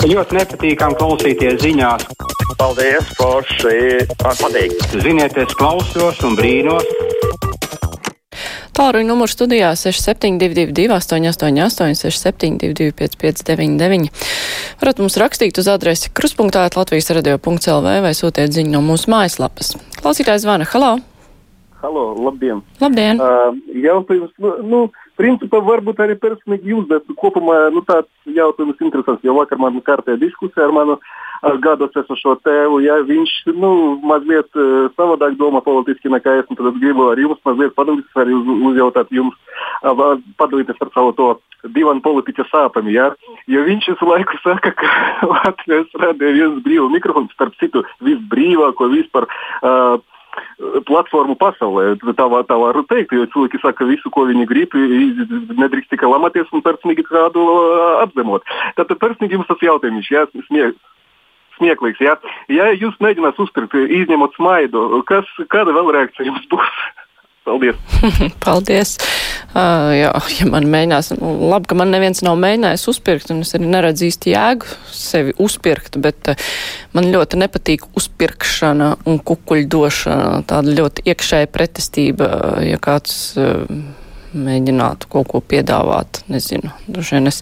Ļoti nepatīkami klausīties ziņās. Paldies, Forši! Patīk! Ziniet, es klausos un brīnos. Tālruņa numurs studijā 6722, 888, 672, 559, varat mums rakstīt uz adresi kruspunktā Latvijas radio.lv vai sūtiet ziņu no mūsu mājaslapas. Klausītājs zvana, halā! Halo, labdien! Labdien! Uh, jautājums, nu, nu, principā varbūt arī personīgi jums, bet kopumā nu, tāds jautājums interesants, jo vakar man kārtēja diskusija ar manu ar gados esošo tēvu, ja viņš nu, mazliet uh, savādāk domā politiski nekā es, tad es gribu ar jums mazliet padalīties, arī uz, uzjautāt jums, uh, padalīties ar savu to divanu politiķa sāpēm. Ja? Jo viņš visu laiku saka, ka Latvijas radīja viens brīvs mikrofons, starp citu, visbrīvāko vispār. Uh, platformu pasaulē. Tā, var, tā var teikt, jo cilvēki saka visu, ko viņi grib, nedrīkst tikai lamāties un personīgi kādu apzemot. Tad personīgi jums tas jautājums, jā, smie, smieklīgs. Jā. Ja jūs mēģināt uzturt, izņemot smaidu, kas, kāda vēl reakcija jums būs? Paldies! Paldies! Uh, jā, ja man mēģinās, nu, labi, ka man neviens nav mēģinājis uzpirkt, un es arī neredzu īsti jēgu sevi uzpirkt, bet uh, man ļoti nepatīk uzpirkšana un kukuļdošana, tāda ļoti iekšēja pretestība, ja kāds. Uh, mēģinātu kaut ko piedāvāt. Nezinu, droši vien es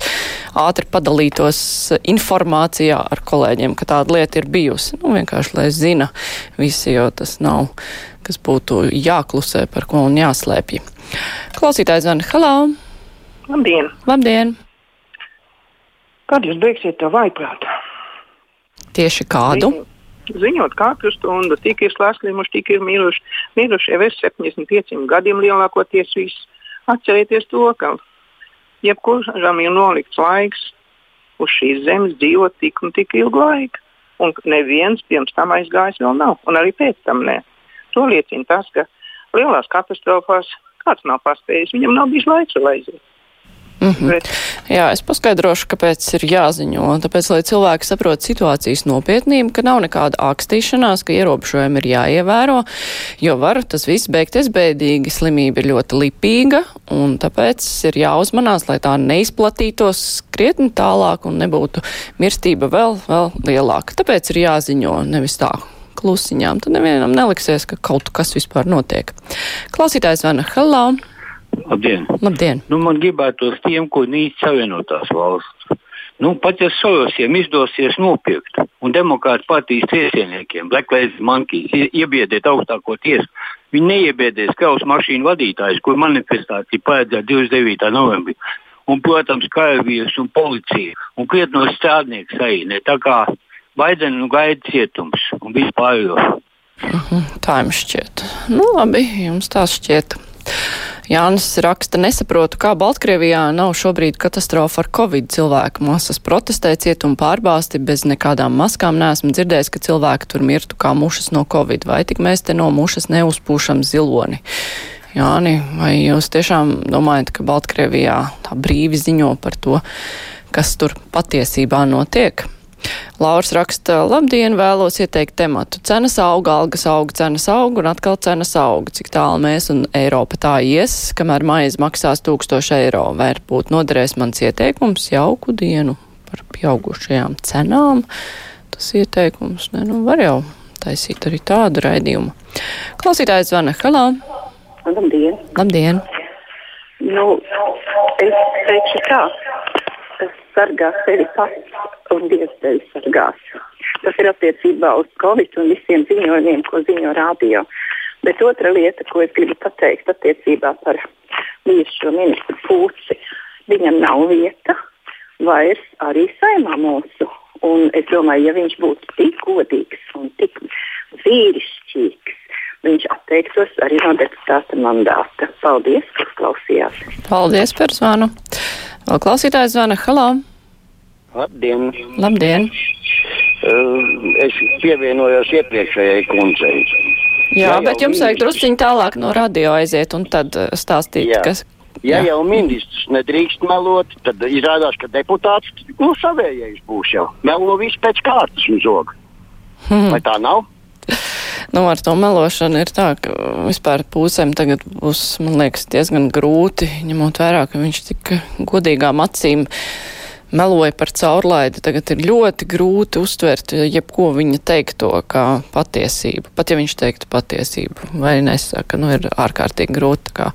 ātri padalītos informācijā ar kolēģiem, ka tāda lieta ir bijusi. Nu, vienkārši, lai zina visi, jo tas nav, kas būtu jāklusē par ko un jāslēpj. Klausītājs zvan, halā! Labdien! Labdien! Kad jūs beigsiet to vaiprātu? Tieši kādu? Ziņot, ziņot katru stundu, tik ir saslimuši, tik ir miruši. Miruši jau ir 75 gadiem lielākoties viss. Atcerieties to, ka jebkuram ir nolikts laiks uz šīs zemes dzīvot tik un tik ilgu laiku. Un neviens pirms tam aizgājis vēl nav, un arī pēc tam ne. To liecina tas, ka lielās katastrofās kāds nav paspējis, viņam nav bijis laiks vēl aiziet. Mm -hmm. Bet... Jā, es paskaidrošu, kāpēc ir jāziņo. Tāpēc, lai cilvēki saprot situācijas nopietnību, ka nav nekāda ākstīšanās, ka ierobežojumi ir jāievēro, jo var tas viss beigties bēdīgi. Slimība ir ļoti lipīga, un tāpēc ir jāuzmanās, lai tā neizplatītos krietni tālāk un nebūtu mirstība vēl, vēl lielāka. Tāpēc ir jāziņo, nevis tā klusiņām. Tad nevienam neliksies, ka kaut kas vispār notiek. Klausītājs Vana Halā. Labdien! Labdien. Nu, man gribētos tiem, ko nīc Savienotās valsts. Nu, pat ja Sorosiem izdosies nopirkt un demokrāta partijas ciesieniekiem, Black Lives Monkeys, iebiedēt augstāko tiesu, viņi neiebiedēs kravas mašīnu vadītājus, kur manifestācija paredzēta 29. novembrī. Un, protams, karavīrs un policija un krietnos strādnieks arī. Ne? Tā kā Baidena nu gaida cietums un vispār. Uh -huh, tā jums šķiet. Nu, labi, jums tā šķiet. Jānis raksta, nesaprotu, kā Baltkrievijā nav šobrīd katastrofa ar covid cilvēku masas protestē, cietuma pārbāsti bez nekādām maskām. Neesmu dzirdējis, ka cilvēki tur mirtu kā mušas no covid, vai tik mēs te no mušas neuzpūšam ziloni. Jāni, vai jūs tiešām domājat, ka Baltkrievijā tā brīvi ziņo par to, kas tur patiesībā notiek? Lauris raksta, labdien, vēlos ieteikt tematu. Cenas auga, algas auga, cenas auga un atkal cenas auga. Cik tālu mēs un Eiropa tā ies, kamēr maize maksās 1000 eiro. Varbūt noderēs mans ieteikums jauku dienu par pieaugušajām cenām. Tas ieteikums, ne, nu var jau taisīt arī tādu raidījumu. Klausītājs zvana, halā! Labdien! Labdien! Nu, es teikšu tā, sargā sevi pats un Dievs tevi sargās. Tas ir attiecībā uz Covid un visiem ziņojumiem, ko ziņo rādio. Bet otra lieta, ko es gribu pateikt attiecībā par bijušo ministru Pūci, viņam nav vieta vairs arī saimā mūsu. Un es domāju, ja viņš būtu tik godīgs un tik vīrišķīgs, viņš atteiktos arī no deputāta mandāta. Paldies, ka klausījāt. Paldies par zvanu. Klausītājs zvana. Halo! Labdien! Labdien! Uh, es pievienojos iepriekšējai kundzei. Jā, ja bet jums vajag drusciņi tālāk no radio aiziet un tad uh, stāstīt, jā. kas. Ja jā. jau ministrs nedrīkst melot, tad izrādās, ka deputāts nu, savējais būs jau. Melo visu pēc kārtas un zog. Hmm. Vai tā nav? Nu, ar to melošanu ir tā, ka vispār pūsēm tagad būs, man liekas, diezgan grūti, ņemot vērā, ka viņš tik godīgām acīm meloja par caurlaidi, tagad ir ļoti grūti uztvert jebko viņa teikto kā patiesību. Pat ja viņš teiktu patiesību vai nesaka, nu ir ārkārtīgi grūti, kā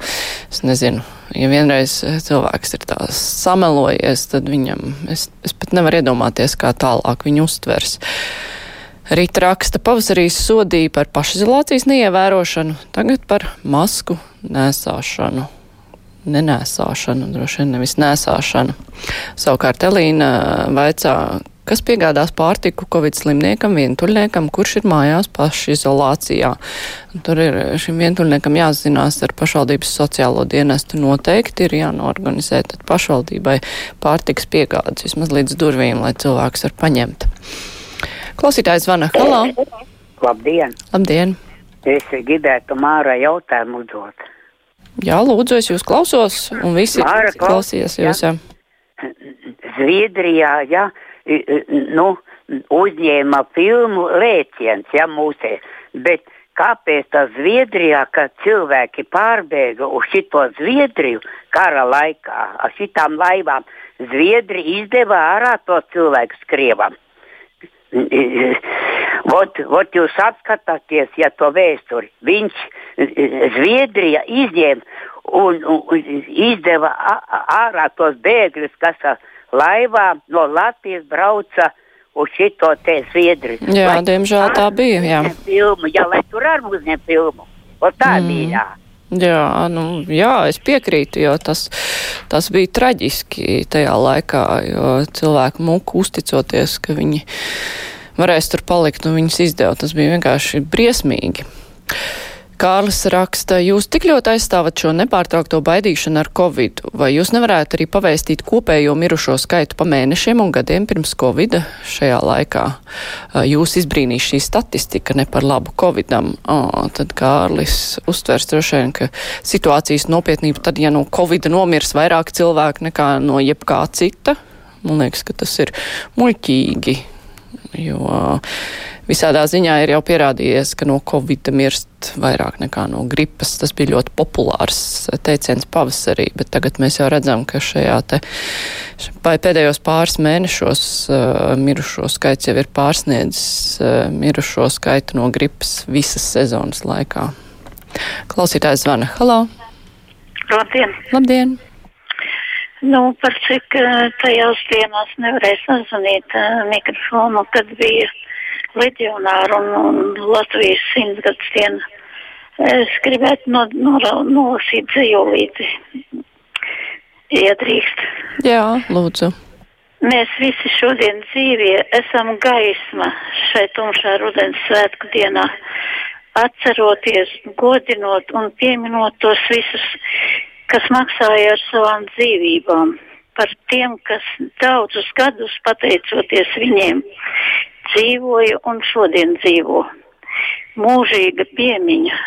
es nezinu. Ja vienreiz cilvēks ir tā samelojies, tad viņam, es, es pat nevaru iedomāties, kā tālāk viņu uztvers. Rīta raksta pavasarī sodīja par pašizolācijas neievērošanu, tagad par masku nesāšanu nenēsāšanu, droši vien nevis nēsāšanu. Savukārt Elīna vaicā, kas piegādās pārtiku Covid slimniekam, vientuļniekam, kurš ir mājās pašizolācijā. Tur ir šim vientuļniekam jāzinās ar pašvaldības sociālo dienestu noteikti ir jānorganizē tad pašvaldībai pārtiks piegādes vismaz līdz durvīm, lai cilvēks var paņemt. Klausītājs zvana. Halo! Labdien! Labdien! Es gribētu Māra jautājumu uzdot. Jā, lūdzu, es jūs klausos, un visi Māra, klausījās jūs. Jā. Zviedrijā, ja, nu, uzņēma filmu lēciens, ja, mūsē, bet kāpēc tā Zviedrijā, kad cilvēki pārbēga uz šito Zviedriju kara laikā, ar šitām laivām, Zviedri izdeva ārā tos cilvēkus Krievam. Vot, vot jūs atskatāties, ja to vēsturi. Viņš Zviedrija izņēma un, un, izdeva ārā tos bēgļus, kas ar laivām no Latvijas brauca uz šito te Zviedriju. Jā, lai, diemžēl tā bija. Jā, filmu, jā lai tur arī uzņem filmu. O tā mm. bija. Jā. Jā, nu, jā, es piekrītu, jo tas, tas bija traģiski tajā laikā, jo cilvēku muku uzticoties, ka viņi varēs tur palikt un viņus izdeva. Tas bija vienkārši briesmīgi. Kārlis raksta, jūs tik ļoti aizstāvat šo nepārtraukto baidīšanu ar covid, vai jūs nevarētu arī pavēstīt kopējo mirušo skaitu pa mēnešiem un gadiem pirms covid šajā laikā? Jūs izbrīnīs šī statistika ne par labu covidam. O, tad Kārlis uztvers droši vien, ka situācijas nopietnība tad, ja no covid nomirs vairāk cilvēku nekā no jebkā cita, man liekas, ka tas ir muļķīgi jo visādā ziņā ir jau pierādījies, ka no Covid mirst vairāk nekā no gripas. Tas bija ļoti populārs teiciens pavasarī, bet tagad mēs jau redzam, ka šajā te vai pēdējos pāris mēnešos uh, mirušo skaits jau ir pārsniedzis uh, mirušo skaitu no gripas visas sezonas laikā. Klausītājs zvana. Halo! Labdien! Labdien! Nu, par cik tajās dienās nevarēja sazvanīt mikrofonu, kad bija leģionāru un, un Latvijas simtgadus diena. Es gribētu no, no, nolasīt dzīvolīti, ja drīkst. Jā, lūdzu. Mēs visi šodien dzīvie esam gaisma šai tumšā rudens svētku dienā, atceroties, godinot un pieminot tos visus, kas maksāja ar savām dzīvībām, par tiem, kas daudzus gadus pateicoties viņiem dzīvoja un šodien dzīvo. Mūžīga piemiņa,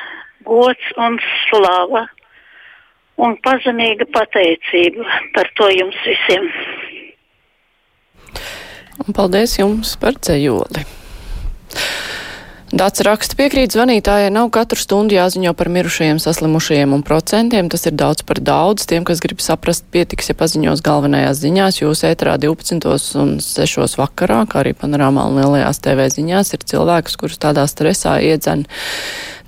gods un slava un pazemīga pateicība par to jums visiem. Un paldies jums par ceļoli! Dāts raksta piekrīt zvanītājai, nav katru stundu jāziņo par mirušajiem, saslimušajiem un procentiem. Tas ir daudz par daudz. Tiem, kas grib saprast, pietiks, ja paziņos galvenajās ziņās. Jūs ētrā 12 un 6 vakarā, kā arī panorāmā un lielajās TV ziņās, ir cilvēks, kurus tādā stresā iedzen.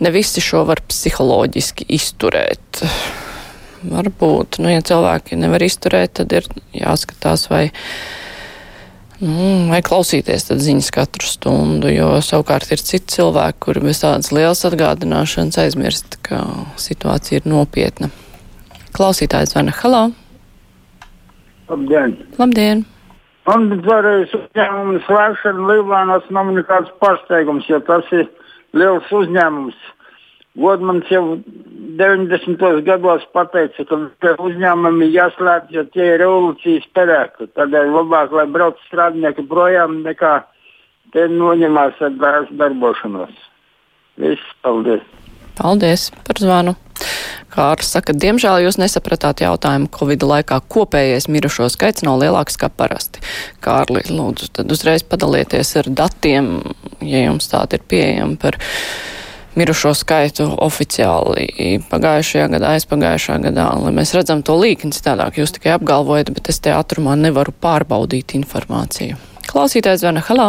Ne visi šo var psiholoģiski izturēt. Varbūt, nu, ja cilvēki nevar izturēt, tad ir jāskatās, vai Nu, vai klausīties ziņas katru stundu, jo savukārt ir citi cilvēki, kuri bez tādas lielas atgādināšanas aizmirst, ka situācija ir nopietna. Klausītājs zvana Halā. Labdien! Labdien! Man arī uzņēmuma slēgšana Libānos nav nekāds pārsteigums, jo tas ir liels uzņēmums. Godmans jau 90. gados pateica, ka uzņēmumi jāslēdz, jo tie ir revolūcijas perēki. Tādēļ labāk, lai brauc strādnieki projām, nekā te noņemās ar darbošanos. Viss, paldies! Paldies par zvanu! Kārlis saka, diemžēl jūs nesapratāt jautājumu Covid laikā. Kopējais mirušo skaits nav lielāks kā parasti. Kārli, lūdzu, tad uzreiz padalieties ar datiem, ja jums tādi ir pieejami par mirušo skaitu oficiāli pagājušajā gadā, aizpagājušā gadā, lai mēs redzam to līkni citādāk. Jūs tikai apgalvojat, bet es te atrumā nevaru pārbaudīt informāciju. Klausītājs zvana Halā.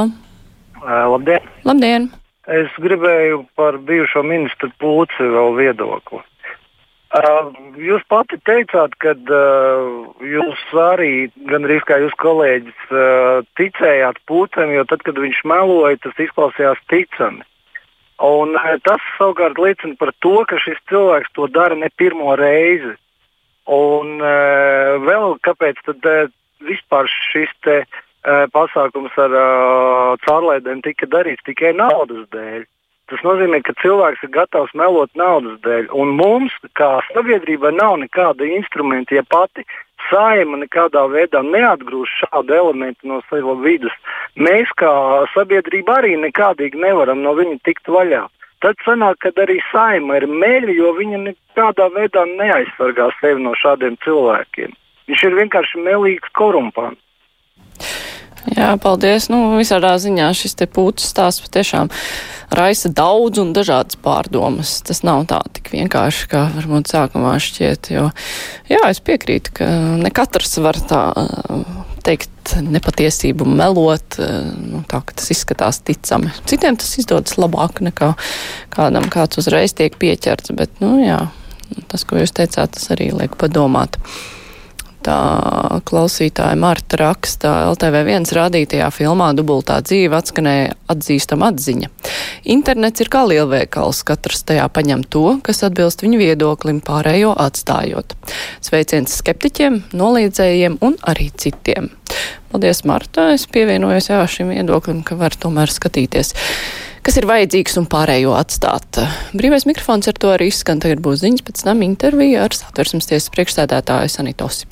Labdien! Labdien! Es gribēju par bijušo ministru Pūci vēl viedokli. Uh, jūs pati teicāt, ka uh, jūs arī, gandrīz kā jūs kolēģis, uh, ticējāt Pūcēm, jo tad, kad viņš meloja, tas izklausījās ticami. Un, uh, tas savukārt liecina par to, ka šis cilvēks to dara ne pirmo reizi. Un uh, vēl kāpēc tad uh, vispār šis te, uh, pasākums ar uh, caurlaidēm tika darīts tikai naudas dēļ? Tas nozīmē, ka cilvēks ir gatavs melot naudas dēļ. Un mums, kā sabiedrībai, nav nekāda instrumenta, ja pati saima nekādā veidā neatgrūž šādu elementu no savas vidus. Mēs, kā sabiedrība, arī nekādīgi nevaram no viņa tikt vaļā. Tad sanāk, ka arī saima ir meļa, jo viņa nekādā veidā neaizsargā sevi no šādiem cilvēkiem. Viņš ir vienkārši melīgs korumpants. Jā, paldies. Nu, visādā ziņā šis te pūcis stāsts patiešām raisa daudz un dažādas pārdomas. Tas nav tā tik vienkārši, kā varbūt sākumā šķiet, jo, jā, es piekrītu, ka ne katrs var tā teikt nepatiesību melot, nu, tā, ka tas izskatās ticami. Citiem tas izdodas labāk nekā kādam kāds uzreiz tiek pieķerts, bet, nu, jā, tas, ko jūs teicāt, tas arī liek padomāt. Tā klausītāja Marta raksta LTV1 rādītajā filmā Dubultā dzīve atskanēja atzīstama atziņa. Internets ir kā lielveikals, katrs tajā paņem to, kas atbilst viņu viedoklim, pārējo atstājot. Sveiciens skeptiķiem, noliedzējiem un arī citiem. Paldies, Marta! Es pievienojos jā, šim viedoklim, ka var tomēr skatīties kas ir vajadzīgs un pārējo atstāt. Brīvais mikrofons ar to arī izskan. Tagad būs ziņas, pēc tam intervija ar satversmes tiesas priekšsēdētāju Sanitosi.